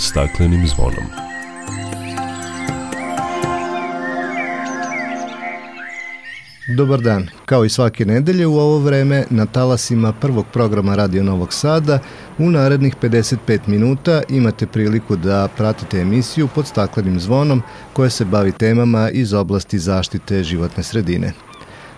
staklenim zvonom. Dobar dan. Kao i svake nedelje u ovo vreme na talasima prvog programa Radio Novog Sada u narednih 55 minuta imate priliku da pratite emisiju pod staklenim zvonom koja se bavi temama iz oblasti zaštite životne sredine.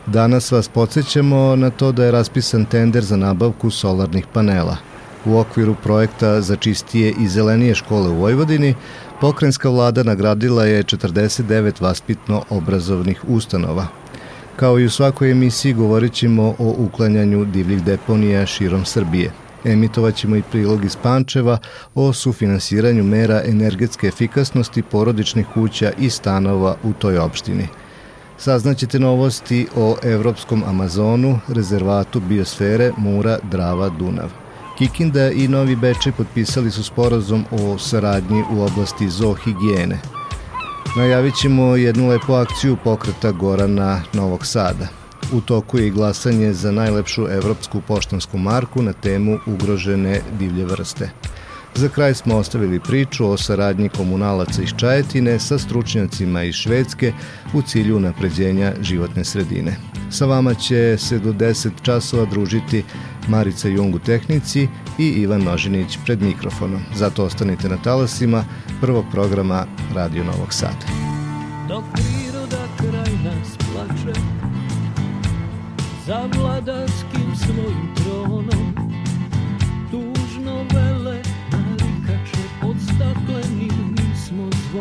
Danas vas podsjećamo na to da je raspisan tender za nabavku solarnih panela. U okviru projekta za čistije i zelenije škole u Vojvodini, pokrenjska vlada nagradila je 49 vaspitno-obrazovnih ustanova. Kao i u svakoj emisiji govorit ćemo o uklanjanju divljih deponija širom Srbije. Emitovaćemo i prilog iz Pančeva o sufinansiranju mera energetske efikasnosti porodičnih kuća i stanova u toj opštini – Saznaćete novosti o Evropskom Amazonu, rezervatu biosfere Mura, Drava, Dunav. Kikinda i Novi Bečej potpisali su sporazum o saradnji u oblasti zoohigijene. Najavit ćemo jednu lepu akciju pokreta Gorana Novog Sada. U toku je i glasanje za najlepšu evropsku poštansku marku na temu ugrožene divlje vrste. Za kraj smo ostavili priču o saradnji komunalaca iz Čajetine sa stručnjacima iz Švedske u cilju napređenja životne sredine. Sa vama će se do 10 časova družiti Marica Jung u tehnici i Ivan Nožinić pred mikrofonom. Zato ostanite na talasima prvog programa Radio Novog Sada. Dok priroda kraj nas plače za vladarskim svojim tronom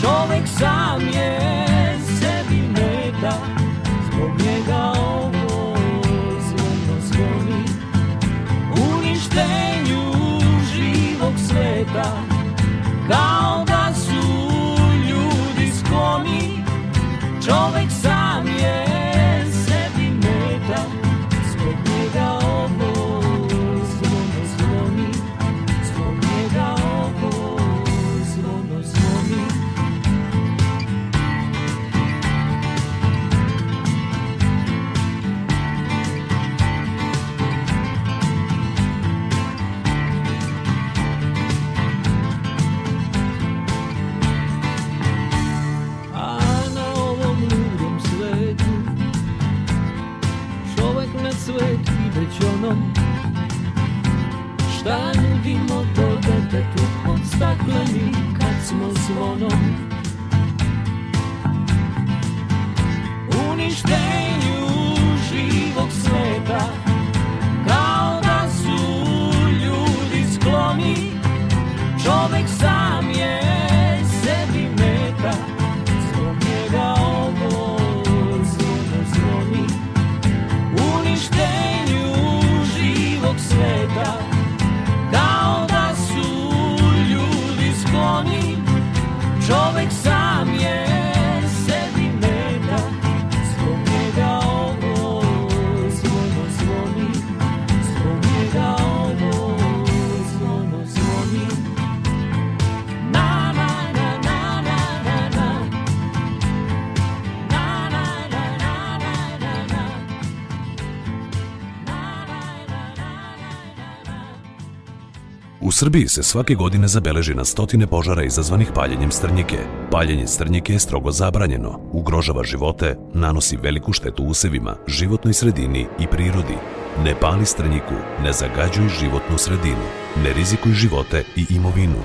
Čovek sam je sebi meta Zbog njega ovo zvono zvoni Uništenju živog sveta Kao da su ljudi skloni. Čovek sam stakleni kad smo zvonom. Uništeni Srbiji se svake godine zabeleži na stotine požara izazvanih paljenjem strnjike. Paljenje strnjike je strogo zabranjeno, ugrožava živote, nanosi veliku štetu usevima, životnoj sredini i prirodi. Ne pali strnjiku, ne zagađuj životnu sredinu, ne rizikuj živote i imovinu.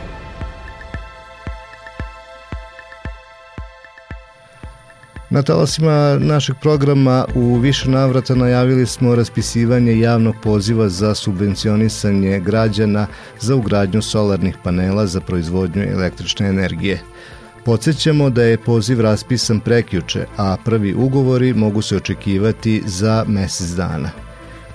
Na talasima našeg programa u više navrata najavili smo raspisivanje javnog poziva za subvencionisanje građana za ugradnju solarnih panela za proizvodnju električne energije. Podsećamo da je poziv raspisan prekjuče, a prvi ugovori mogu se očekivati za mesec dana.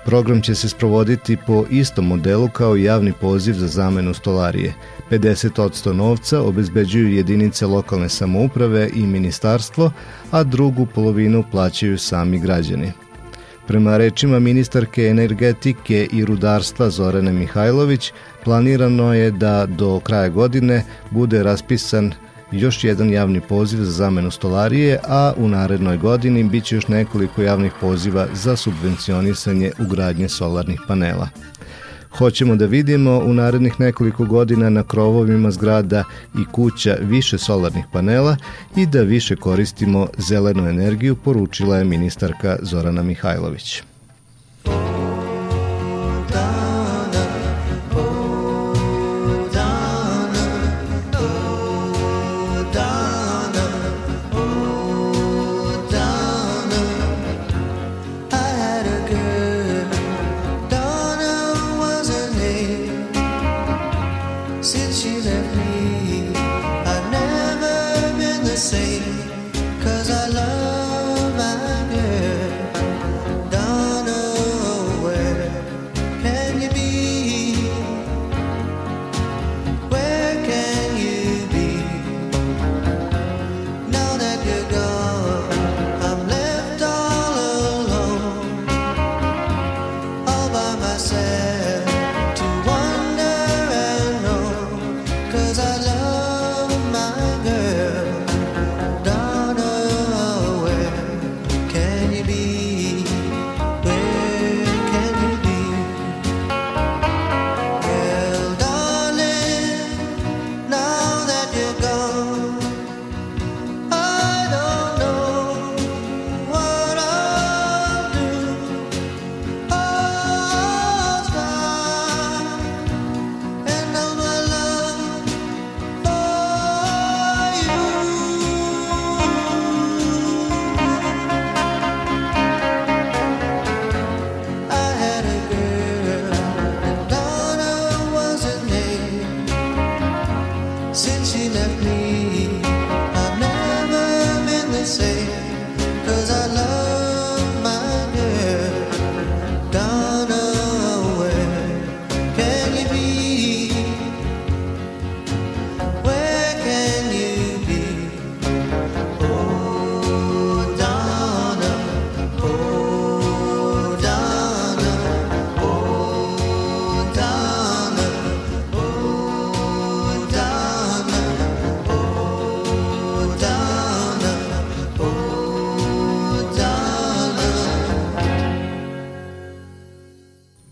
Program će se sprovoditi po istom modelu kao i javni poziv za zamenu stolarije. 50% novca obezbeđuju jedinice lokalne samouprave i ministarstvo, a drugu polovinu plaćaju sami građani. Prema rečima ministarke energetike i rudarstva Zorane Mihajlović, planirano je da do kraja godine bude raspisan još jedan javni poziv za zamenu stolarije, a u narednoj godini biće još nekoliko javnih poziva za subvencionisanje ugradnje solarnih panela. Hoćemo da vidimo u narednih nekoliko godina na krovovima zgrada i kuća više solarnih panela i da više koristimo zelenu energiju, poručila je ministarka Zorana Mihajlović.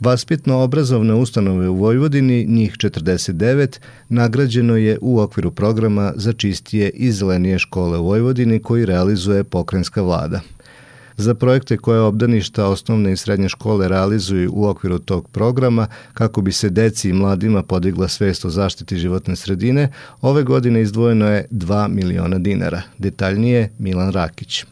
Vaspitno-obrazovne ustanove u Vojvodini, njih 49, nagrađeno je u okviru programa za čistije i zelenije škole u Vojvodini koji realizuje pokrenjska vlada. Za projekte koje obdaništa osnovne i srednje škole realizuju u okviru tog programa kako bi se deci i mladima podigla svest o zaštiti životne sredine, ove godine izdvojeno je 2 miliona dinara. Detaljnije Milan Rakić.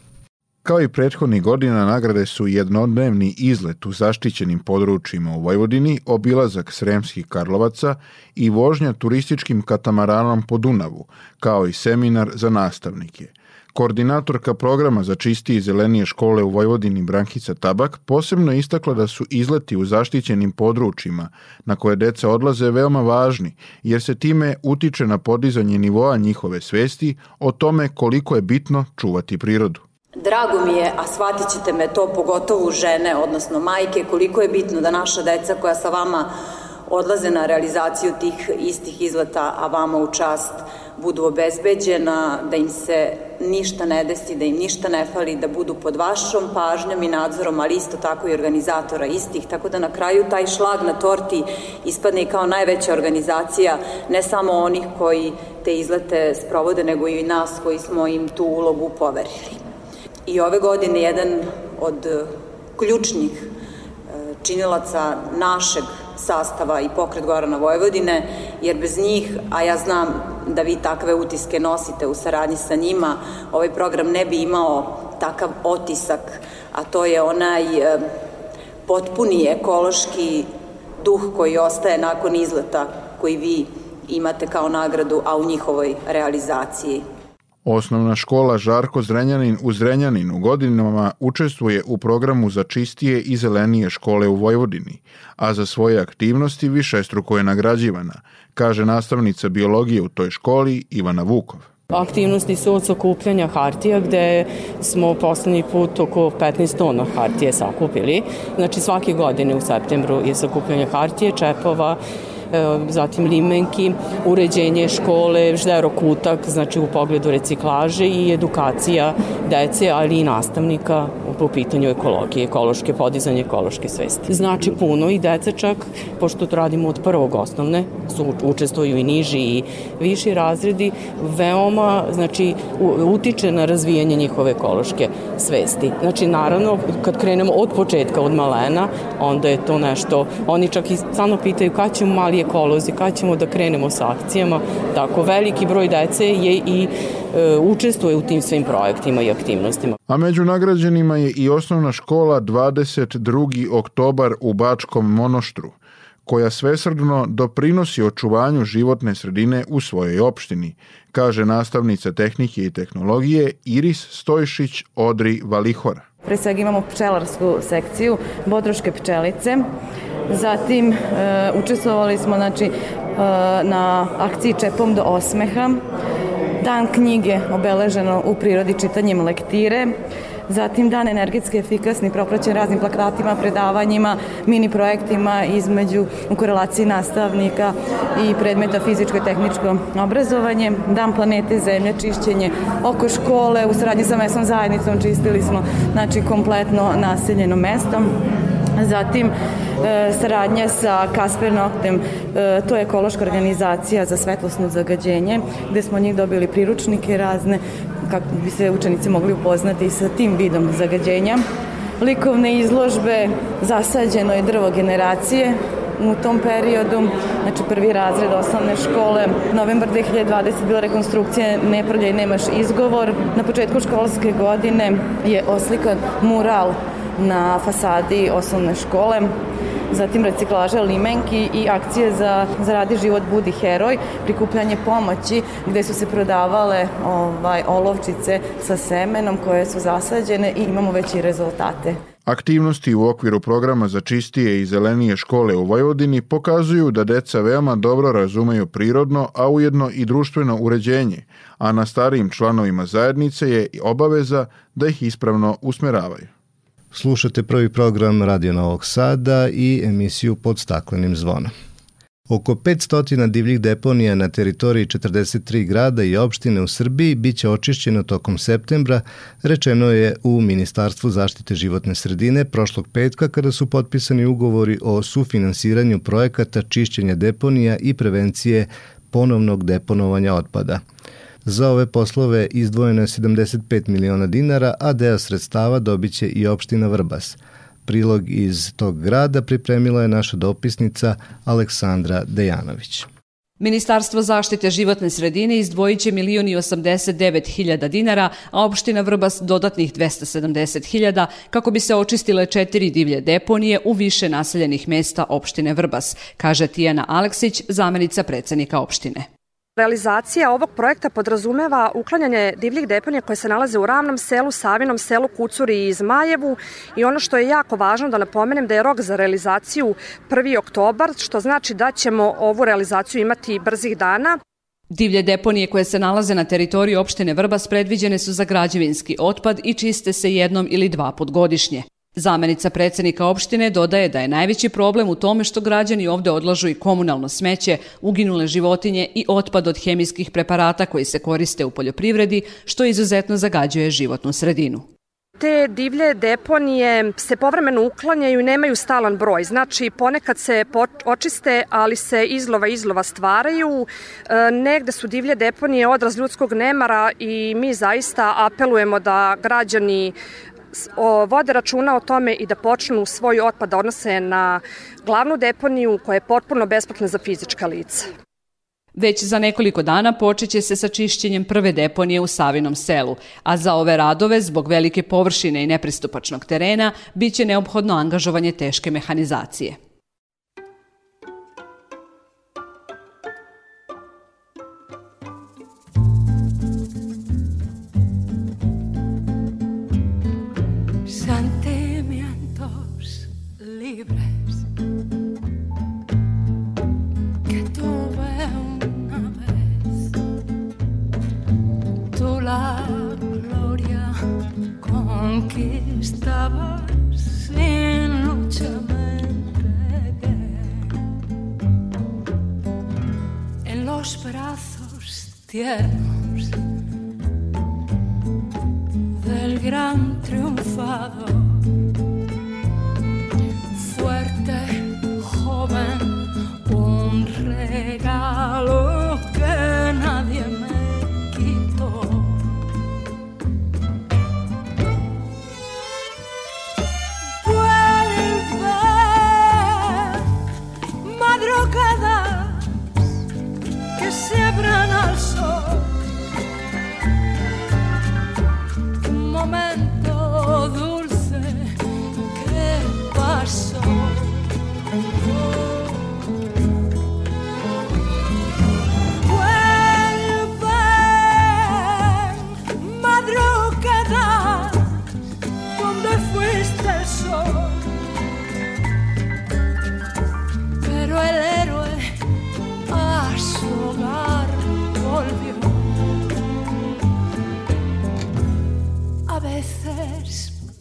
Kao i prethodnih godina, nagrade su jednodnevni izlet u zaštićenim područjima u Vojvodini, obilazak Sremskih Karlovaca i vožnja turističkim katamaranom po Dunavu, kao i seminar za nastavnike. Koordinatorka programa za čistije i zelenije škole u Vojvodini Brankica Tabak posebno istakla da su izleti u zaštićenim područjima na koje deca odlaze veoma važni, jer se time utiče na podizanje nivoa njihove svesti o tome koliko je bitno čuvati prirodu. Drago mi je, a shvatit ćete me to pogotovo žene, odnosno majke, koliko je bitno da naša deca koja sa vama odlaze na realizaciju tih istih izleta, a vama u čast budu obezbeđena, da im se ništa ne desi, da im ništa ne fali, da budu pod vašom pažnjom i nadzorom, ali isto tako i organizatora istih, tako da na kraju taj šlag na torti ispadne i kao najveća organizacija, ne samo onih koji te izlete sprovode, nego i nas koji smo im tu ulogu poverili. I ove godine jedan od e, ključnih e, činilaca našeg sastava i pokret Gorana Vojvodine, jer bez njih, a ja znam da vi takve utiske nosite u saradnji sa njima, ovaj program ne bi imao takav otisak, a to je onaj e, potpuni ekološki duh koji ostaje nakon izleta koji vi imate kao nagradu, a u njihovoj realizaciji Osnovna škola Žarko Zrenjanin u Zrenjaninu godinama učestvuje u programu za čistije i zelenije škole u Vojvodini, a za svoje aktivnosti višestruko je nagrađivana, kaže nastavnica biologije u toj školi Ivana Vukov. Aktivnosti su od sakupljanja hartija gde smo poslednji put oko 15 tona hartije sakupili. Znači svake godine u septembru je sakupljanje hartije, čepova, zatim limenki, uređenje škole, ždero kutak, znači u pogledu reciklaže i edukacija dece, ali i nastavnika po pitanju ekologije, ekološke, podizanje ekološke svesti. Znači puno i deca čak, pošto to radimo od prvog osnovne, su učestvuju i niži i viši razredi, veoma znači, utiče na razvijanje njihove ekološke svesti. Znači, naravno, kad krenemo od početka, od malena, onda je to nešto, oni čak i samo pitaju kada ćemo mali ekolozi, kada ćemo da krenemo sa akcijama, tako veliki broj dece je i e, učestvuje u tim svim projektima i aktivnostima. A među nagrađenima je i osnovna škola 22. oktobar u Bačkom monoštru, koja svesrdno doprinosi očuvanju životne sredine u svojoj opštini, kaže nastavnica tehnike i tehnologije Iris Stojšić Odri Valihora. Pre svega imamo pčelarsku sekciju, bodroške pčelice, Zatim e, učestvovali smo znači, e, na akciji Čepom do osmeha, dan knjige obeleženo u prirodi čitanjem lektire, zatim dan energetski efikasni propraćen raznim plakatima, predavanjima, mini projektima između u korelaciji nastavnika i predmeta fizičko i tehničko obrazovanje, dan planete Zemlje, čišćenje oko škole, u saradnji sa mesnom zajednicom čistili smo znači kompletno naseljeno mesto. Zatim e, saradnja sa Kasper Noktem, e, to je ekološka organizacija za svetlosno zagađenje, gde smo njih dobili priručnike razne kako bi se učenici mogli upoznati sa tim vidom zagađenja. Likovne izložbe, zasađeno je drvo generacije, u tom periodu, znači prvi razred osnovne škole. Novembar 2020 bila rekonstrukcija Ne prljaj, nemaš izgovor. Na početku školske godine je oslikan mural na fasadi osnovne škole zatim reciklaža limenki i akcije za Zaradi život budi heroj, prikupljanje pomoći gde su se prodavale ovaj, olovčice sa semenom koje su zasađene i imamo već i rezultate. Aktivnosti u okviru programa za čistije i zelenije škole u Vojvodini pokazuju da deca veoma dobro razumeju prirodno, a ujedno i društveno uređenje, a na starijim članovima zajednice je obaveza da ih ispravno usmeravaju. Slušate prvi program Radio Novog Sada i emisiju pod staklenim zvonom. Oko 500 divljih deponija na teritoriji 43 grada i opštine u Srbiji biće očišćeno tokom septembra, rečeno je u Ministarstvu zaštite životne sredine prošlog petka kada su potpisani ugovori o sufinansiranju projekata čišćenja deponija i prevencije ponovnog deponovanja otpada. Za ove poslove izdvojeno je 75 miliona dinara, a deo sredstava dobiće i opština Vrbas. Prilog iz tog grada pripremila je naša dopisnica Aleksandra Dejanović. Ministarstvo zaštite životne sredine izdvojit će milioni 89 hiljada dinara, a opština Vrbas dodatnih 270 hiljada kako bi se očistile četiri divlje deponije u više naseljenih mesta opštine Vrbas, kaže Tijana Aleksić, zamenica predsednika opštine. Realizacija ovog projekta podrazumeva uklanjanje divljih deponija koje se nalaze u Ravnom selu, Savinom selu, Kucuri i Zmajevu i ono što je jako važno da napomenem da je rok za realizaciju 1. oktobar, što znači da ćemo ovu realizaciju imati brzih dana. Divlje deponije koje se nalaze na teritoriji opštine Vrbas predviđene su za građevinski otpad i čiste se jednom ili dva put godišnje. Zamenica predsednika opštine dodaje da je najveći problem u tome što građani ovde odlažu i komunalno smeće, uginule životinje i otpad od hemijskih preparata koji se koriste u poljoprivredi, što izuzetno zagađuje životnu sredinu. Te divlje deponije se povremeno uklanjaju i nemaju stalan broj. Znači, ponekad se očiste, ali se izlova izlova stvaraju. E, negde su divlje deponije odraz ljudskog nemara i mi zaista apelujemo da građani vode računa o tome i da počnu svoj otpad da odnose na glavnu deponiju koja je potpuno besplatna za fizička lica. Već za nekoliko dana počeće se sa čišćenjem prve deponije u Savinom selu, a za ove radove, zbog velike površine i nepristupačnog terena, biće neophodno angažovanje teške mehanizacije. la gloria conquistaba sin lucha en los brazos tiernos del gran triunfador fuerte joven un regalo que nadie me moment.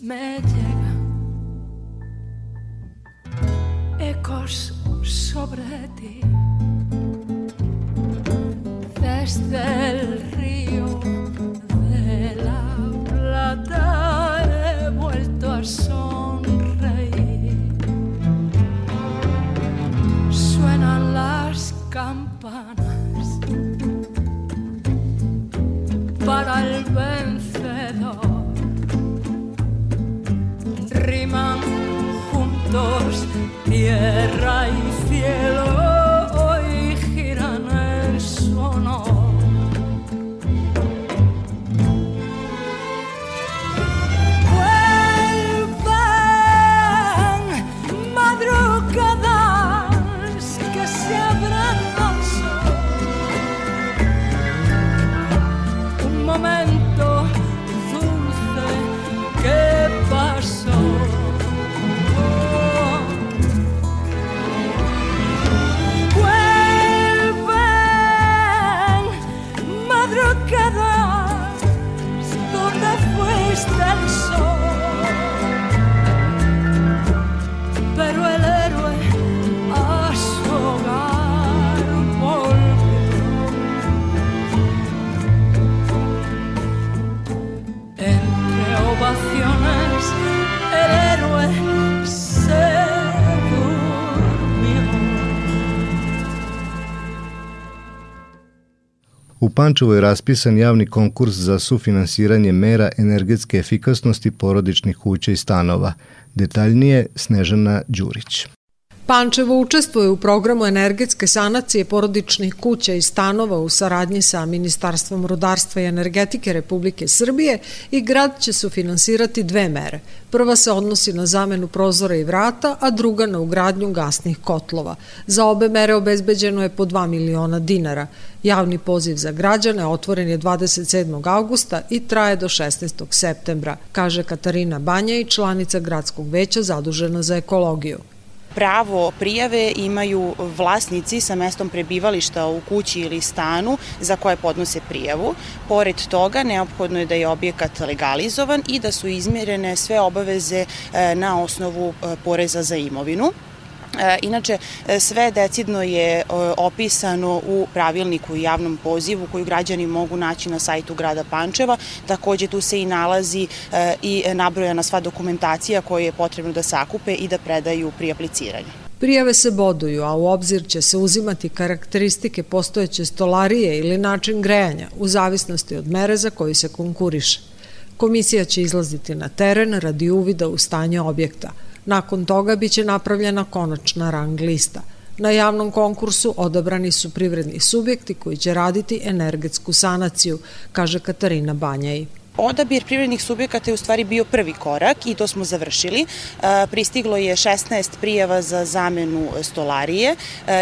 met Pančevu je raspisan javni konkurs za sufinansiranje mera energetske efikasnosti porodičnih kuća i stanova. Detaljnije Snežana Đurić. Pančevo učestvuje u programu energetske sanacije porodičnih kuća i stanova u saradnji sa Ministarstvom rudarstva i energetike Republike Srbije i grad će sufinansirati dve mere. Prva se odnosi na zamenu prozora i vrata, a druga na ugradnju gasnih kotlova. Za obe mere obezbeđeno je po 2 miliona dinara. Javni poziv za građane otvoren je 27. augusta i traje do 16. septembra, kaže Katarina Banja i članica gradskog veća zadužena za ekologiju. Pravo prijave imaju vlasnici sa mestom prebivališta u kući ili stanu za koje podnose prijavu. Pored toga, neophodno je da je objekat legalizovan i da su izmjerene sve obaveze e, na osnovu e, poreza za imovinu. E, Inače, e, sve decidno je e, opisano u pravilniku i javnom pozivu koju građani mogu naći na sajtu grada Pančeva. Takođe tu se i nalazi i nabrojana sva dokumentacija koju je potrebno da sakupe i da predaju pri apliciranju. Prijave se boduju, a u obzir će se uzimati karakteristike postojeće stolarije ili način grejanja, u zavisnosti od mere za koju se konkuriše. Komisija će izlaziti na teren radi uvida u stanje objekta. Nakon toga biće napravljena konačna rang lista. Na javnom konkursu odabrani su privredni subjekti koji će raditi energetsku sanaciju, kaže Katarina Banjaj. Odabir privrednih subjekata je u stvari bio prvi korak i to smo završili. Pristiglo je 16 prijava za zamenu stolarije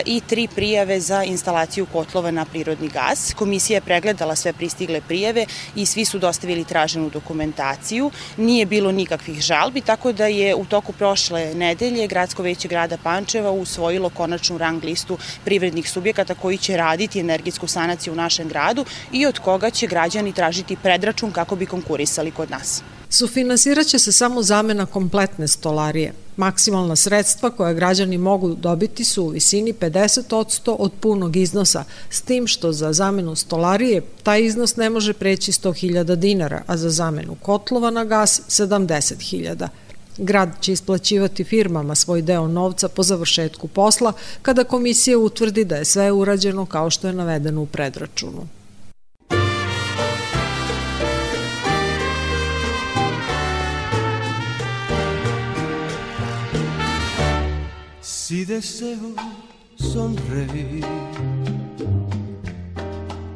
i tri prijave za instalaciju kotlova na prirodni gas. Komisija je pregledala sve pristigle prijave i svi su dostavili traženu dokumentaciju. Nije bilo nikakvih žalbi, tako da je u toku prošle nedelje Gradsko veće grada Pančeva usvojilo konačnu rang listu privrednih subjekata koji će raditi energetsku sanaciju u našem gradu i od koga će građani tražiti predračun kako bi konkurisali kod nas. Sufinansirat će se samo zamena kompletne stolarije. Maksimalna sredstva koja građani mogu dobiti su u visini 50% od punog iznosa, s tim što za zamenu stolarije taj iznos ne može preći 100.000 dinara, a za zamenu kotlova na gas 70.000. Grad će isplaćivati firmama svoj deo novca po završetku posla kada komisija utvrdi da je sve urađeno kao što je navedeno u predračunu. Si deseo sonreír,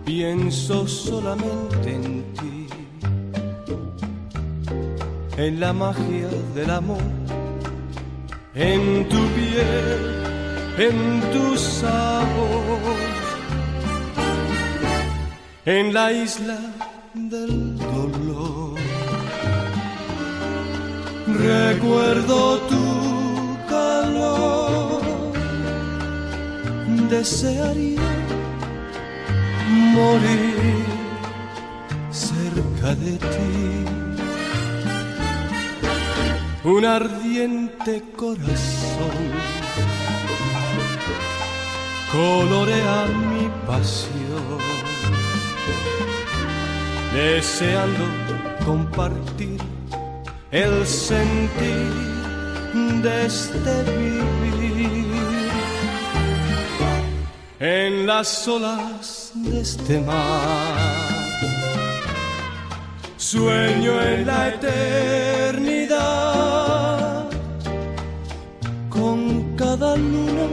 pienso solamente en ti, en la magia del amor, en tu piel, en tu sabor, en la isla del dolor. Recuerdo tu desearía morir cerca de ti. Un ardiente corazón colorea mi pasión, deseando compartir el sentir de este vivir en las olas de este mar. Sueño en la eternidad, con cada luna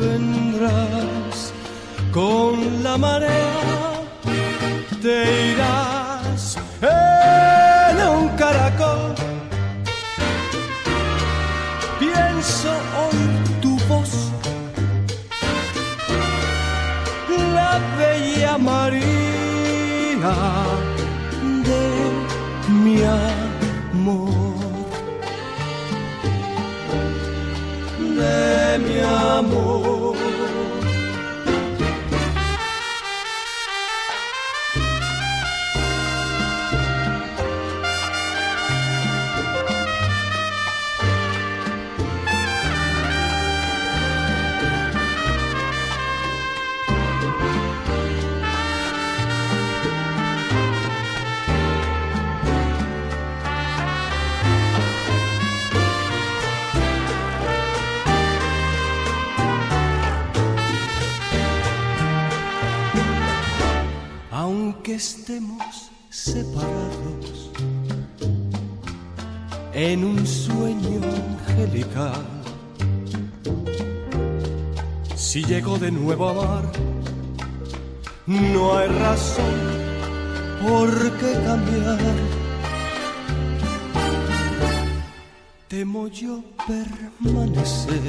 vendrás, con la marea te irás De mi amor, de mi amor. Estemos separados en un sueño angelical. Si llego de nuevo a amar, no hay razón por qué cambiar. Temo yo permanecer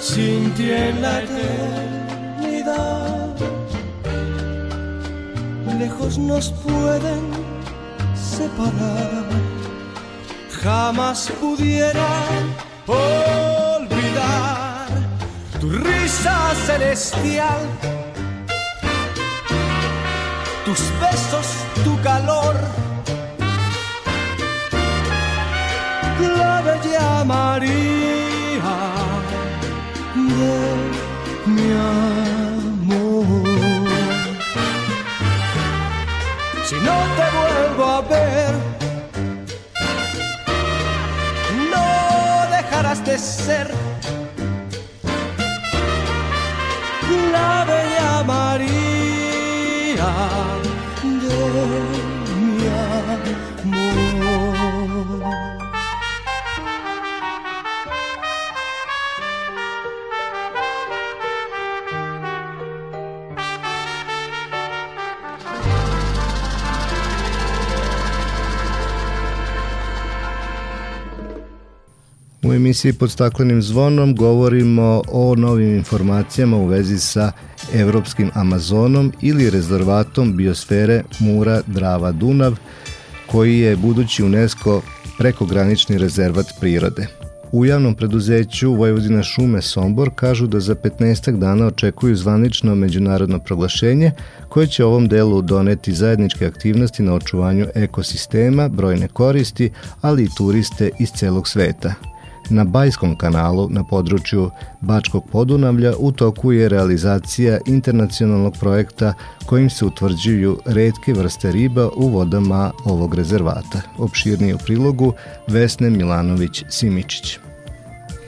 sin ti en la eternidad lejos nos pueden separar. Jamás pudiera olvidar tu risa celestial, tus besos, tu calor. La bella María ser U emisiji pod staklenim zvonom govorimo o novim informacijama u vezi sa Evropskim Amazonom ili rezervatom biosfere Mura Drava Dunav, koji je budući UNESCO prekogranični rezervat prirode. U javnom preduzeću Vojvodina šume Sombor kažu da za 15 dana očekuju zvanično međunarodno proglašenje koje će ovom delu doneti zajedničke aktivnosti na očuvanju ekosistema, brojne koristi, ali i turiste iz celog sveta. Na Bajskom kanalu na području Bačkog podunavlja u toku je realizacija internacionalnog projekta kojim se utvrđuju redke vrste riba u vodama ovog rezervata. Opširnije u prilogu Vesne Milanović-Simičić.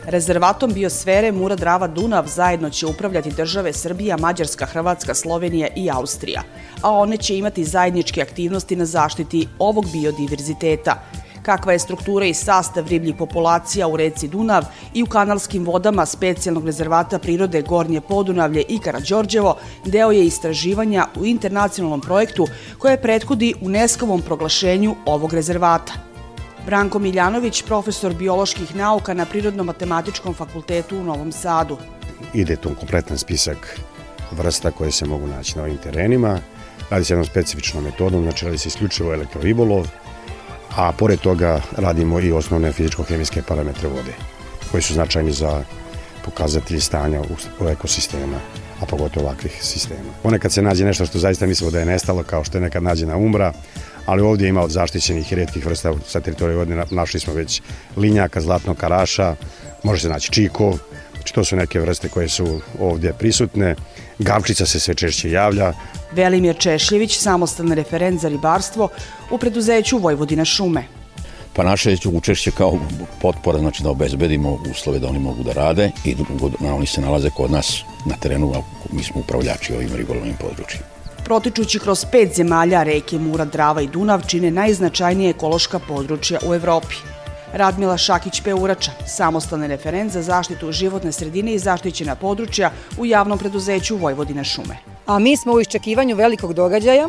Rezervatom biosfere Mura Drava Dunav zajedno će upravljati države Srbija, Mađarska, Hrvatska, Slovenija i Austrija, a one će imati zajedničke aktivnosti na zaštiti ovog biodiverziteta, kakva je struktura i sastav ribljih populacija u reci Dunav i u kanalskim vodama specijalnog rezervata prirode Gornje Podunavlje i Karadžorđevo, deo je istraživanja u internacionalnom projektu koje prethodi UNESCO-vom proglašenju ovog rezervata. Branko Miljanović, profesor bioloških nauka na Prirodno-matematičkom fakultetu u Novom Sadu. Ide tu kompletan spisak vrsta koje se mogu naći na ovim terenima. Radi se jednom specifičnom metodom, znači radi se isključivo elektroribolov, a pored toga radimo i osnovne fizičko-hemijske parametre vode, koji su značajni za pokazatelji stanja u, ekosistema, a pogotovo ovakvih sistema. Ponekad se nađe nešto što zaista mislimo da je nestalo, kao što je nekad nađena umbra, ali ovdje ima od zaštićenih i redkih vrsta sa teritorije vode, našli smo već linjaka, zlatnog karaša, može se naći čikov, znači to su neke vrste koje su ovdje prisutne, gavčica se sve češće javlja. Velimir Češljević, samostalni referent za ribarstvo u preduzeću Vojvodina šume. Pa naše učešće kao potpora, znači da obezbedimo uslove da oni mogu da rade i da oni se nalaze kod nas na terenu, a mi smo upravljači ovim ribolovnim područjima. Protičući kroz pet zemalja reke Mura, Drava i Dunav čine najznačajnije ekološka područja u Evropi. Radmila Šakić-Peurača, samostalni referent za zaštitu životne sredine i zaštićena područja u javnom preduzeću Vojvodina šume. A mi smo u iščekivanju velikog događaja.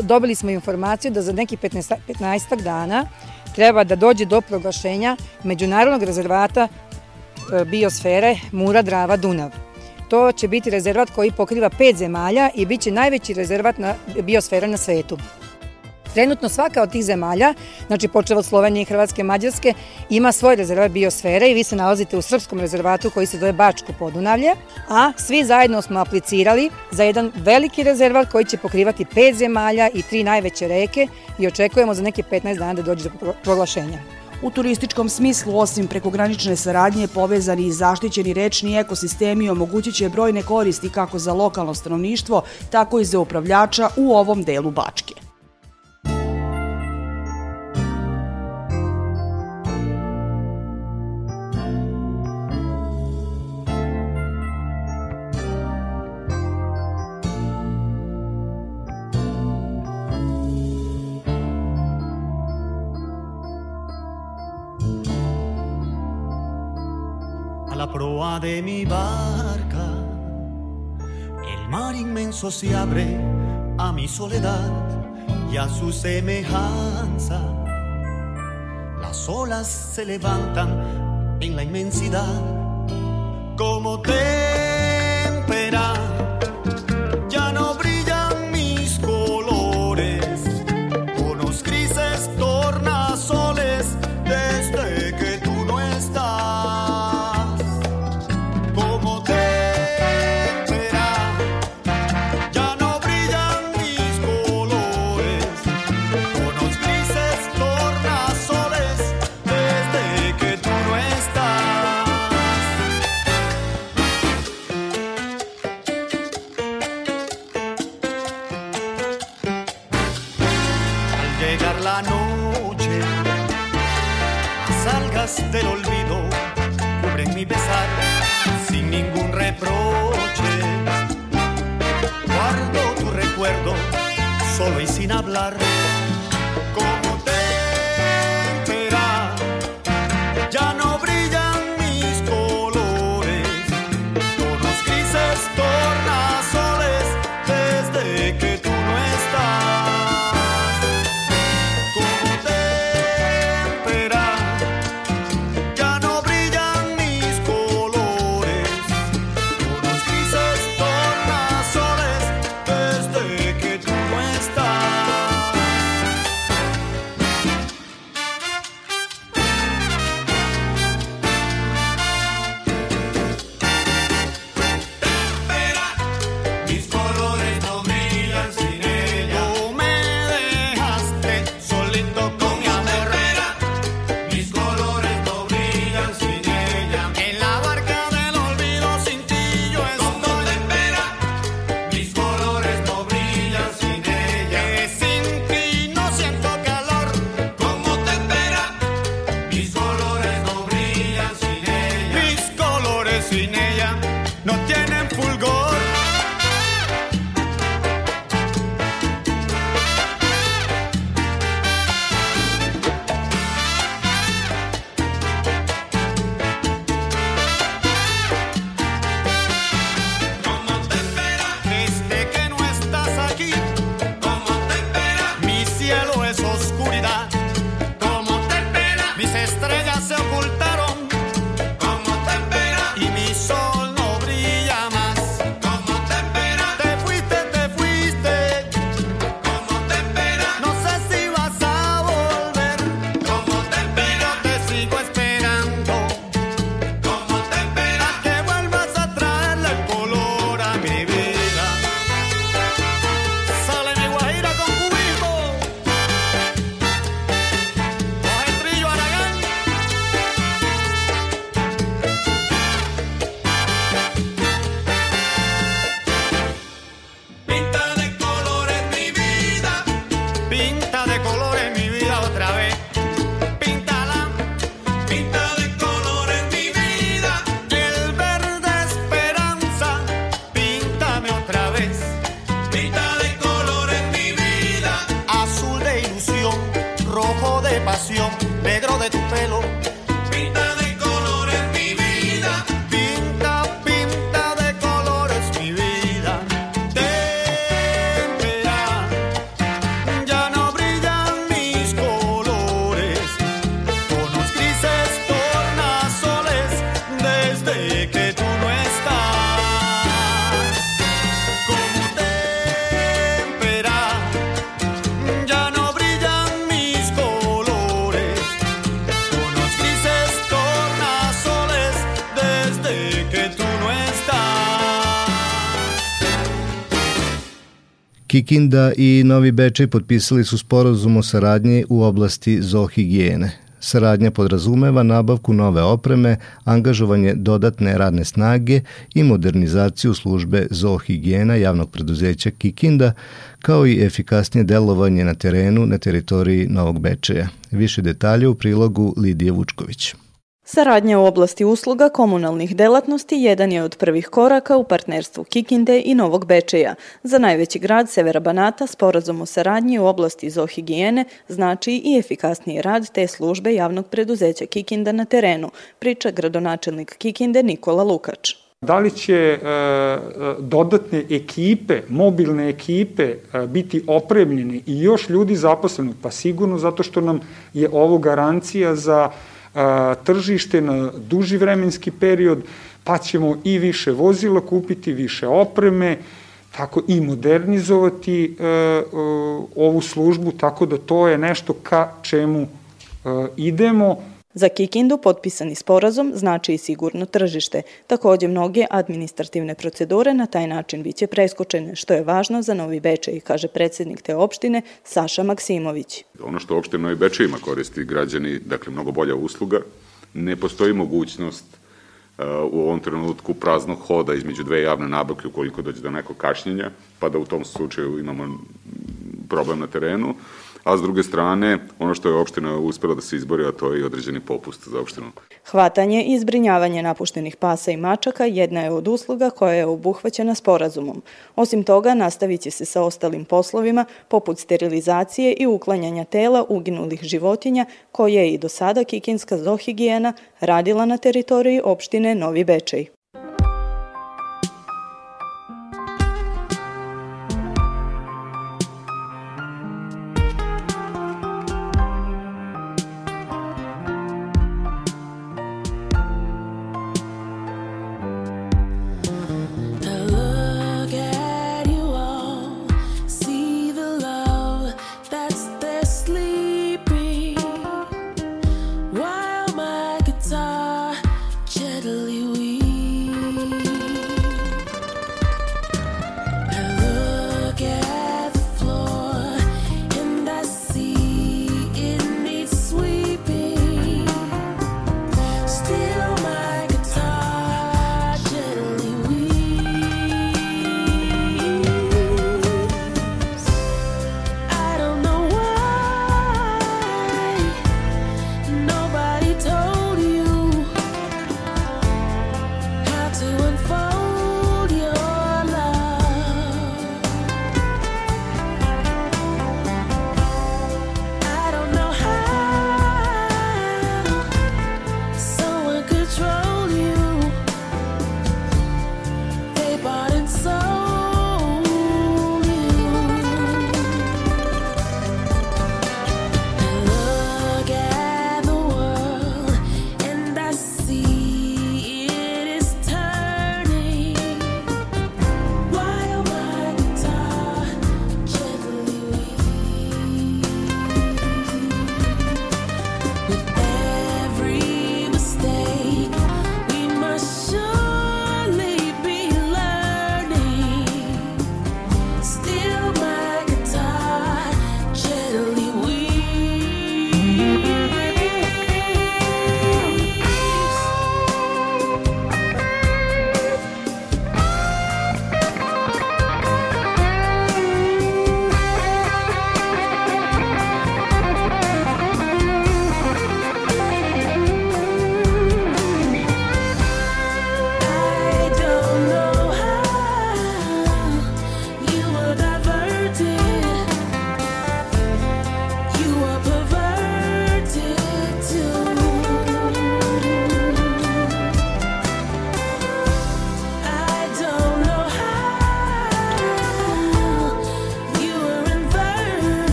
Dobili smo informaciju da za neki 15, 15 dana treba da dođe do proglašenja Međunarodnog rezervata e, biosfere Mura, Drava, Dunav. To će biti rezervat koji pokriva pet zemalja i bit će najveći rezervat na biosfera na svetu. Trenutno svaka od tih zemalja, znači počeo od Slovenije, Hrvatske, Mađarske, ima svoj rezervat biosfere i vi se nalazite u srpskom rezervatu koji se zove Bačko podunavlje, a svi zajedno smo aplicirali za jedan veliki rezervat koji će pokrivati pet zemalja i tri najveće reke i očekujemo za neke 15 dana da dođe do proglašenja. U turističkom smislu, osim prekogranične saradnje, povezani i zaštićeni rečni ekosistemi omogućit će brojne koristi kako za lokalno stanovništvo, tako i za upravljača u ovom delu Bačke. De mi barca, el mar inmenso se abre a mi soledad y a su semejanza. Las olas se levantan en la inmensidad como témpera de pelo. Kikinda i Novi Bečej potpisali su sporazum o saradnji u oblasti zoohigijene. Saradnja podrazumeva nabavku nove opreme, angažovanje dodatne radne snage i modernizaciju službe zoohigijena javnog preduzeća Kikinda, kao i efikasnije delovanje na terenu na teritoriji Novog Bečeja. Više detalje u prilogu Lidije Vučković. Saradnja u oblasti usluga komunalnih delatnosti jedan je od prvih koraka u partnerstvu Kikinde i Novog Bečeja. Za najveći grad Severa Banata sporazum o saradnji u oblasti zoohigijene znači i efikasniji rad te službe javnog preduzeća Kikinda na terenu, priča gradonačelnik Kikinde Nikola Lukač. Da li će e, e, dodatne ekipe, mobilne ekipe e, biti opremljene i još ljudi zaposleni? Pa sigurno zato što nam je ovo garancija za tržište na duži vremenski period, pa ćemo i više vozila kupiti, više opreme, tako i modernizovati e, e, ovu službu, tako da to je nešto ka čemu e, idemo. Za Kikindu potpisani sporazum znači i sigurno tržište. Takođe mnoge administrativne procedure na taj način biće preskočene, što je važno za Novi Bečej, kaže predsednik te opštine Saša Maksimović. Ono što opšte Novi Bečej ima koristi građani, dakle mnogo bolja usluga, ne postoji mogućnost uh, u ovom trenutku praznog hoda između dve javne nabavke ukoliko dođe do nekog kašnjenja, pa da u tom slučaju imamo problem na terenu a s druge strane, ono što je opština uspela da se izbori, a to je i određeni popust za opštinu. Hvatanje i zbrinjavanje napuštenih pasa i mačaka jedna je od usluga koja je obuhvaćena sporazumom. Osim toga, nastavit će se sa ostalim poslovima, poput sterilizacije i uklanjanja tela uginulih životinja, koje je i do sada Kikinska zohigijena radila na teritoriji opštine Novi Bečej.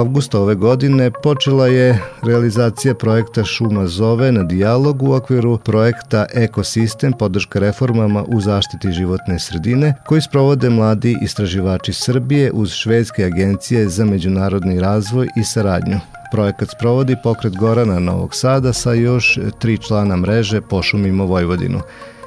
Avgusta ove godine počela je realizacija projekta Šuma zove na dijalog u okviru projekta Ekosistem podrška reformama u zaštiti životne sredine koji sprovode mladi istraživači Srbije uz švedske agencije za međunarodni razvoj i saradnju. Projekat sprovodi pokret Gorana Novog Sada sa još tri člana mreže Pošumimo Vojvodinu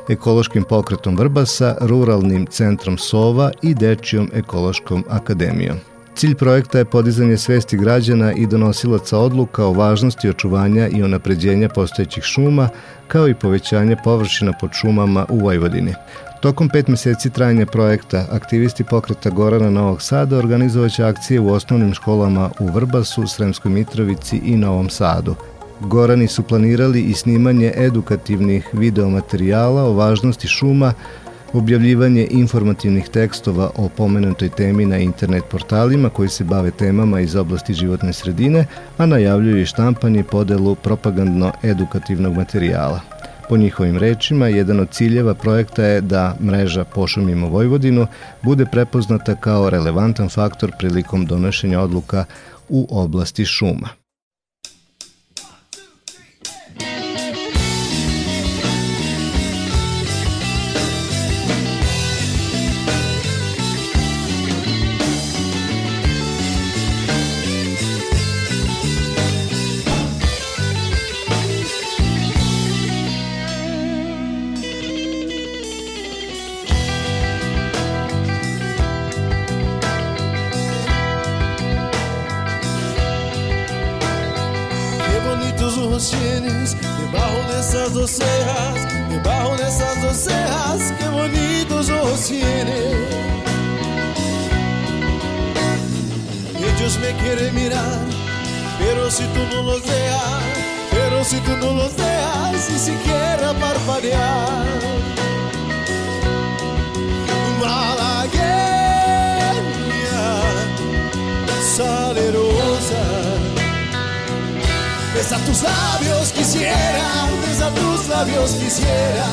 ekološkim pokretom Vrbasa, ruralnim centrom Sova i Dečijom ekološkom akademijom. Cilj projekta je podizanje svesti građana i donosilaca odluka o važnosti očuvanja i unapređenja postojećih šuma, kao i povećanje površina pod šumama u Vojvodini. Tokom pet meseci trajanja projekta, aktivisti pokreta Gorana Novog Sada organizovaće akcije u osnovnim školama u Vrbasu, Sremskoj Mitrovici i Novom Sadu. Gorani su planirali i snimanje edukativnih videomaterijala o važnosti šuma, objavljivanje informativnih tekstova o pomenutoj temi na internet portalima koji se bave temama iz oblasti životne sredine, a najavljuju i štampanje podelu propagandno-edukativnog materijala. Po njihovim rečima, jedan od ciljeva projekta je da mreža Pošumimo Vojvodinu bude prepoznata kao relevantan faktor prilikom donošenja odluka u oblasti šuma. Si tú no los dejas, ni siquiera parpadear. Malagueña, salerosa. Besa tus labios quisiera, besa tus labios quisiera,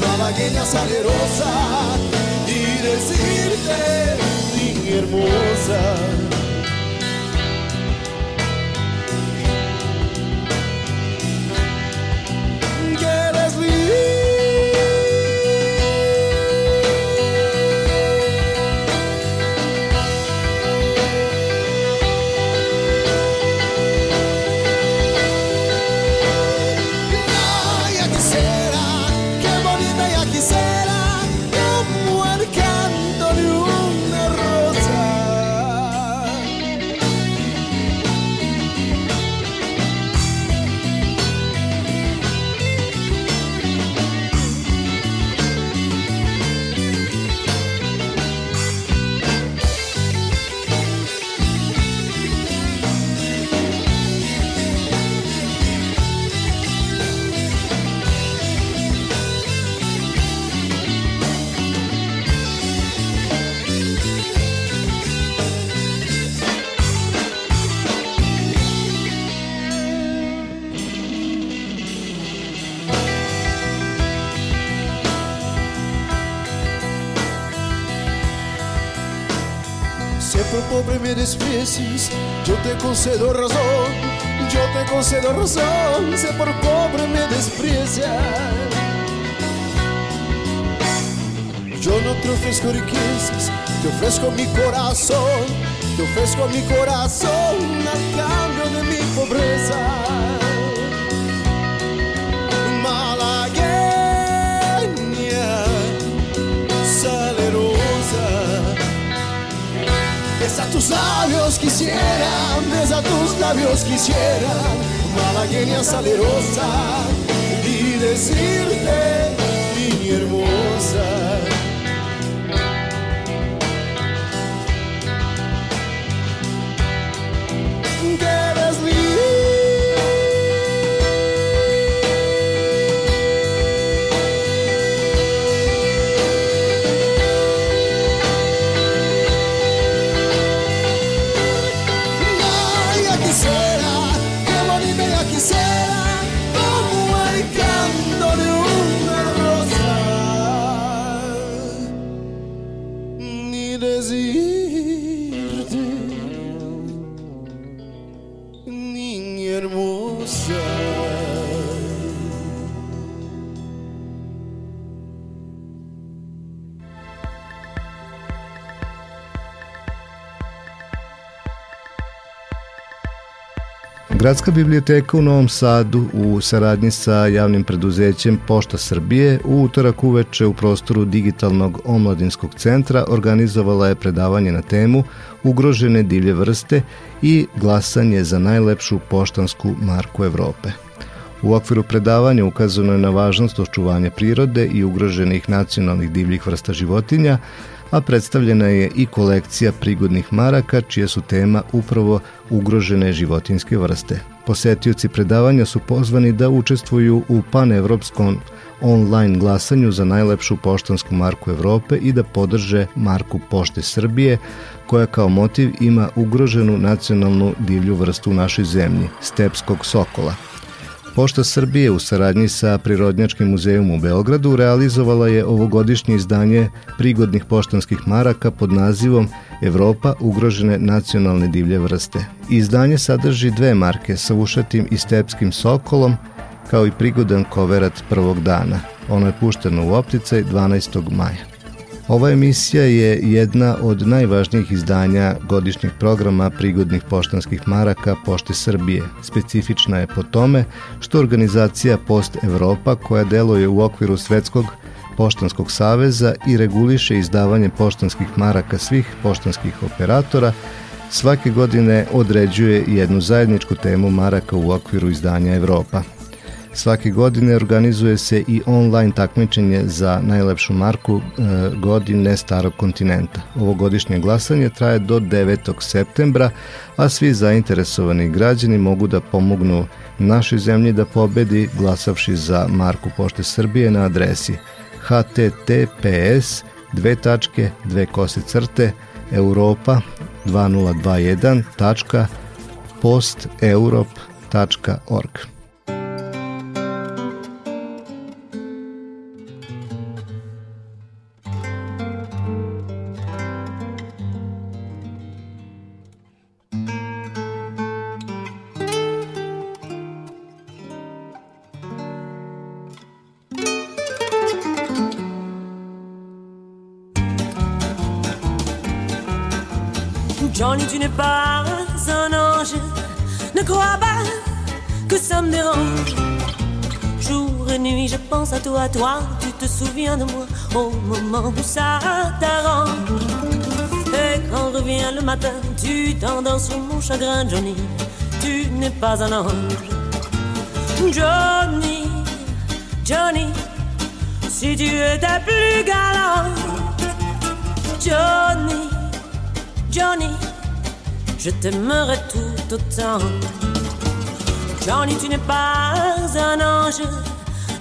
malagueña salerosa, y decirte, niña hermosa. Yo te concedo razón, yo te concedo razón, si por pobre me desprecias. Yo no te ofrezco riquezas, te ofrezco mi corazón, te ofrezco mi corazón a cambio de mi pobreza. Tus labios quisiera, besa tus labios quisiera, malagueña salerosa, y decirte, niña hermosa. Gradska biblioteka u Novom Sadu u saradnji sa javnim preduzećem Pošta Srbije u utorak uveče u prostoru digitalnog omladinskog centra organizovala je predavanje na temu Ugrožene divlje vrste i glasanje za najlepšu poštansku marku Evrope. U okviru predavanja ukazano je na važnost očuvanja prirode i ugroženih nacionalnih divljih vrsta životinja, a predstavljena je i kolekcija prigodnih maraka, čija su tema upravo ugrožene životinske vrste. Posetioci predavanja su pozvani da učestvuju u panevropskom online glasanju za najlepšu poštansku marku Evrope i da podrže marku Pošte Srbije, koja kao motiv ima ugroženu nacionalnu divlju vrstu u našoj zemlji, stepskog sokola – Pošta Srbije u saradnji sa Prirodnjačkim muzejom u Beogradu realizovala je ovogodišnje izdanje prigodnih poštanskih maraka pod nazivom Evropa ugrožene nacionalne divlje vrste. Izdanje sadrži dve marke sa ušatim i stepskim sokolom, kao i prigodan koverat prvog dana. Ono je pušteno u opticaj 12. maja. Ova emisija je jedna od najvažnijih izdanja godišnjeg programa prigodnih poštanskih maraka Pošte Srbije. Specifična je po tome što organizacija Post Evropa, koja deluje u okviru Svetskog poštanskog saveza i reguliše izdavanje poštanskih maraka svih poštanskih operatora, svake godine određuje jednu zajedničku temu maraka u okviru izdanja Evropa. Svake godine organizuje se i online takmičenje za najlepšu marku e, godine starog kontinenta. Ovogodišnje glasanje traje do 9. septembra, a svi zainteresovani građani mogu da pomognu našoj zemlji da pobedi glasavši za marku Pošte Srbije na adresi https dve tačke, dve kose crte, Europa 2021.posteurope.org. Johnny, tu n'es pas un ange. Ne crois pas que ça me dérange. Jour et nuit, je pense à toi, toi. Tu te souviens de moi au moment où ça t'arrange. Et quand revient le matin, tu t'endors sur mon chagrin, Johnny. Tu n'es pas un ange. Johnny, Johnny, si tu étais plus galant. Johnny, Johnny, je t'aimerai tout autant. Johnny, tu n'es pas un ange,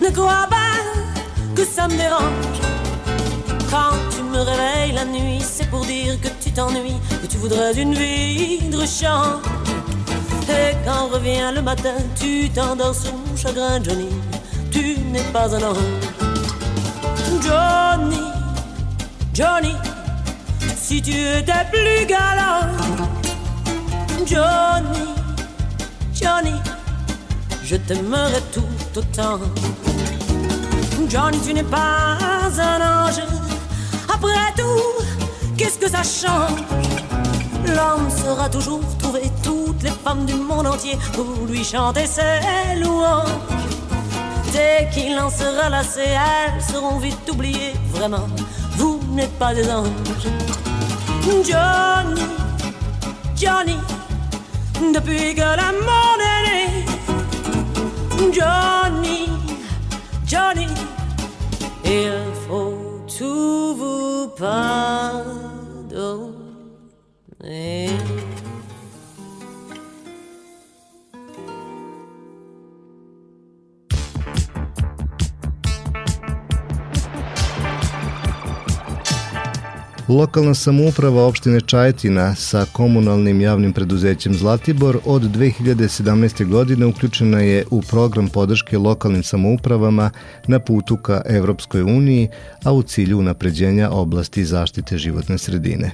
ne crois pas que ça me dérange. Quand tu me réveilles la nuit, c'est pour dire que tu t'ennuies, que tu voudrais une vie de. Et quand revient le matin, tu t'endors sur mon chagrin, Johnny, tu n'es pas un ange. Johnny, Johnny, si tu étais plus galant. Johnny, Johnny, je t'aimerais tout autant. Johnny, tu n'es pas un ange. Après tout, qu'est-ce que ça change? L'homme saura toujours trouver toutes les femmes du monde entier pour lui chanter ses louanges. Dès qu'il en sera lassé, elles seront vite oubliées. Vraiment, vous n'êtes pas des anges. Johnny, Johnny, depuis que l'amour est né. Johnny, Johnny, il faut tout vous pardonner. Lokalna samouprava opštine Čajetina sa komunalnim javnim preduzećem Zlatibor od 2017. godine uključena je u program podrške lokalnim samoupravama na putu ka Evropskoj uniji, a u cilju unapređenja oblasti zaštite životne sredine.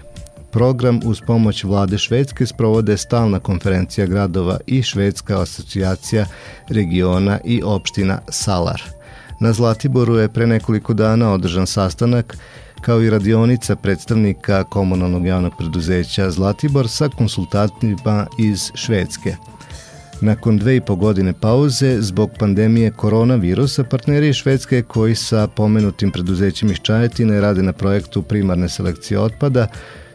Program uz pomoć vlade Švedske sprovode stalna konferencija gradova i Švedska asocijacija regiona i opština Salar. Na Zlatiboru je pre nekoliko dana održan sastanak kao i radionica predstavnika komunalnog javnog preduzeća Zlatibor sa konsultantima iz Švedske. Nakon dve i po godine pauze, zbog pandemije koronavirusa, partneri Švedske koji sa pomenutim preduzećima iz Čajetine rade na projektu primarne selekcije otpada,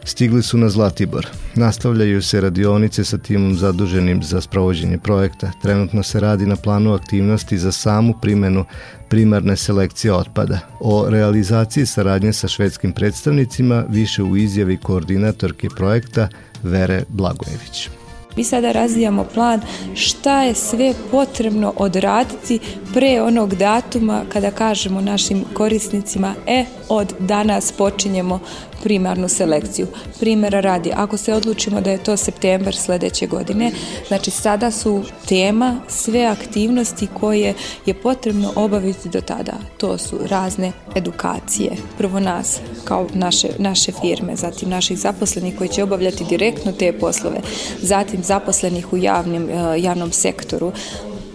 stigli su na Zlatibor. Nastavljaju se radionice sa timom zaduženim za sprovođenje projekta. Trenutno se radi na planu aktivnosti za samu primenu primarne selekcije otpada. O realizaciji saradnje sa švedskim predstavnicima više u izjavi koordinatorke projekta Vere Blagojević. Mi sada razvijamo plan šta je sve potrebno odraditi pre onog datuma kada kažemo našim korisnicima e, od danas počinjemo primarnu selekciju. Primjera radi, ako se odlučimo da je to septembar sledeće godine, znači sada su tema sve aktivnosti koje je potrebno obaviti do tada. To su razne edukacije. Prvo nas, kao naše, naše firme, zatim naših zaposlenih koji će obavljati direktno te poslove, zatim zaposlenih u javnim, eh, javnom sektoru,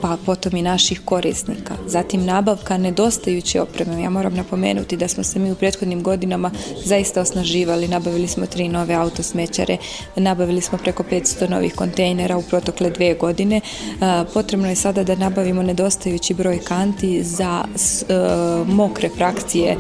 pa potom i naših korisnika. Zatim nabavka nedostajuće opreme. Ja moram napomenuti da smo se mi u prethodnim godinama zaista osnaživali. Nabavili smo tri nove autosmećare, nabavili smo preko 500 novih kontejnera u protokle dve godine. Potrebno je sada da nabavimo nedostajući broj kanti za e, mokre frakcije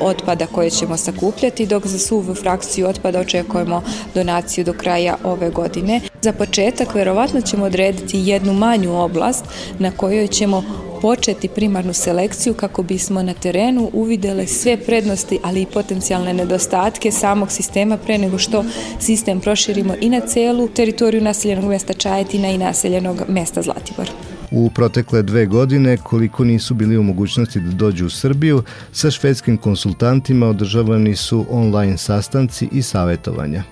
otpada koje ćemo sakupljati, dok za suvu frakciju otpada očekujemo donaciju do kraja ove godine. Za početak verovatno ćemo odrediti jednu manju oblast na kojoj ćemo početi primarnu selekciju kako bismo na terenu uvidele sve prednosti, ali i potencijalne nedostatke samog sistema pre nego što sistem proširimo i na celu teritoriju naseljenog mesta Čajetina i naseljenog mesta Zlatibor. U protekle dve godine, koliko nisu bili u mogućnosti da dođu u Srbiju, sa švedskim konsultantima održavani su online sastanci i savetovanja.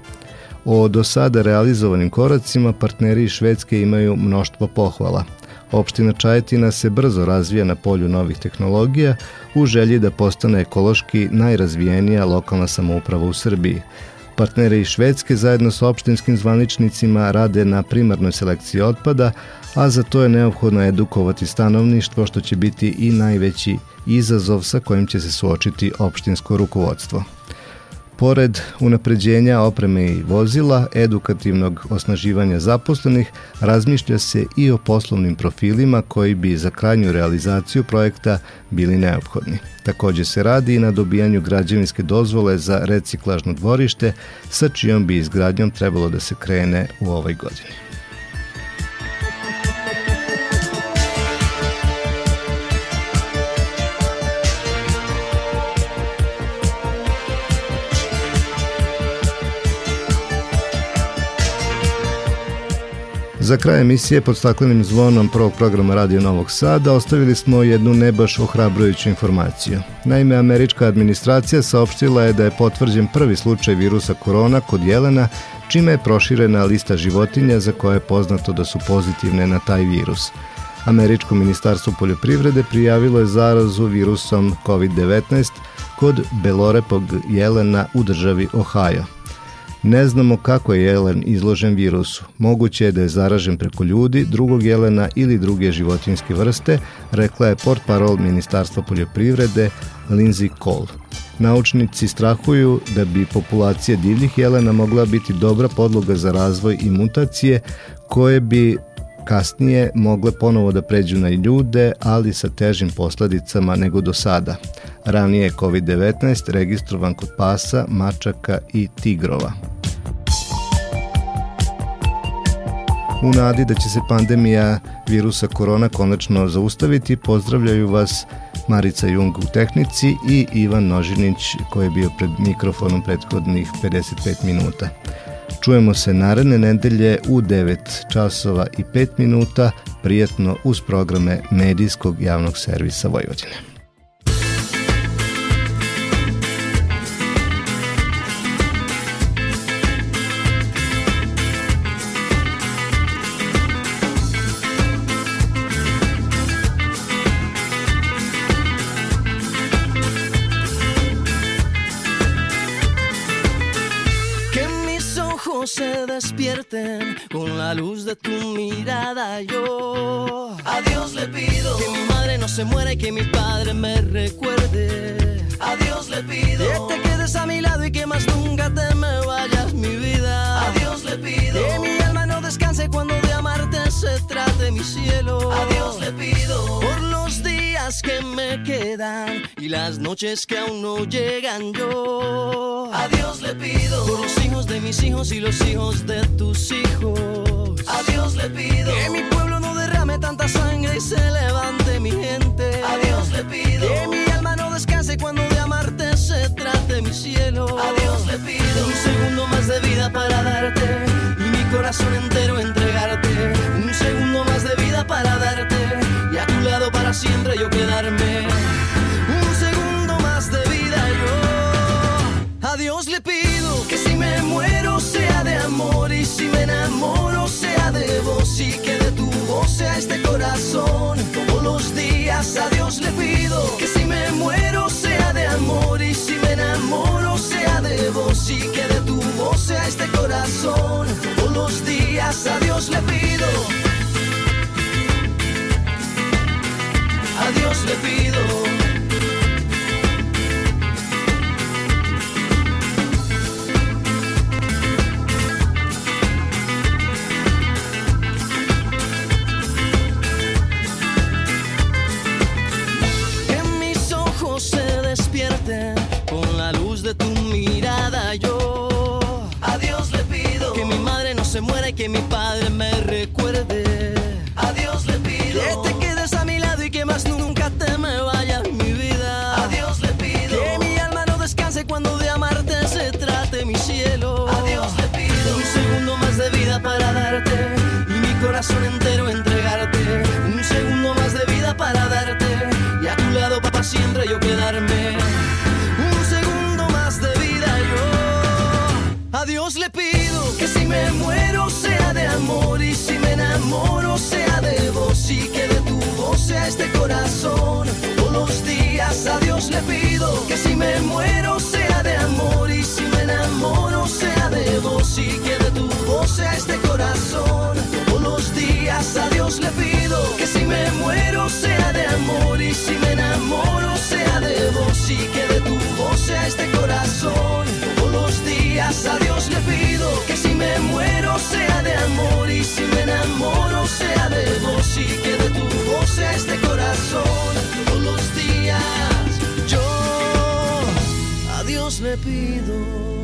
O do sada realizovanim koracima partneri iz Švedske imaju mnoštvo pohvala. Opština Čajetina se brzo razvija na polju novih tehnologija u želji da postane ekološki najrazvijenija lokalna samouprava u Srbiji. Partneri iz Švedske zajedno sa opštinskim zvaničnicima rade na primarnoj selekciji otpada, a za to je neophodno edukovati stanovništvo što će biti i najveći izazov sa kojim će se suočiti opštinsko rukovodstvo. Pored unapređenja opreme i vozila, edukativnog osnaživanja zaposlenih, razmišlja se i o poslovnim profilima koji bi za krajnju realizaciju projekta bili neophodni. Takođe se radi i na dobijanju građevinske dozvole za reciklažno dvorište, sa čijom bi izgradnjom trebalo da se krene u ovoj godini. Za kraj emisije pod staklenim zvonom prvog programa Radio Novog Sada ostavili smo jednu nebaš ohrabrujuću informaciju. Naime, američka administracija saopštila je da je potvrđen prvi slučaj virusa korona kod jelena, čime je proširena lista životinja za koje je poznato da su pozitivne na taj virus. Američko ministarstvo poljoprivrede prijavilo je zarazu virusom COVID-19 kod belorepog jelena u državi Ohio – Ne znamo kako je jelen izložen virusu. Moguće je da je zaražen preko ljudi, drugog jelena ili druge životinske vrste, rekla je port parol Ministarstva poljoprivrede Lindsay Cole. Naučnici strahuju da bi populacija divljih jelena mogla biti dobra podloga za razvoj i mutacije koje bi kasnije mogle ponovo da pređu na ljude, ali sa težim posledicama nego do sada. Ranije je COVID-19 registrovan kod pasa, mačaka i tigrova. U nadi da će se pandemija virusa korona konačno zaustaviti, pozdravljaju vas Marica Jung u tehnici i Ivan Nožinić koji je bio pred mikrofonom prethodnih 55 minuta. Čujemo se naredne nedelje u 9 časova i 5 minuta, prijetno uz programe Medijskog javnog servisa Vojvodine. Y las noches que aún no llegan yo. A Dios le pido por los hijos de mis hijos y los hijos de tus hijos. A Dios le pido que mi pueblo no derrame tanta sangre y se levante mi gente. A Dios le pido que mi alma no descanse cuando de amarte se trate mi cielo. A Dios le pido un segundo más de vida para darte y mi corazón entero entregarte. Un segundo más de vida para darte y a tu lado para siempre yo quedarme. Y que de tu voz sea este corazón. Todos los días a Dios le pido que si me muero sea de amor y si me enamoro sea de vos y que de tu voz sea este corazón. Todos los días a Dios le pido. A Dios le pido. Dios le pido que si me muero sea de amor y si me enamoro sea de vos y que de tu voz sea este corazón. Todos los días a Dios le pido que si me muero sea de amor y si me enamoro sea de vos y que de tu voz sea este corazón. Todos los días a Dios le pido que si me muero sea de amor y si me enamoro sea de vos y que de tu le pido.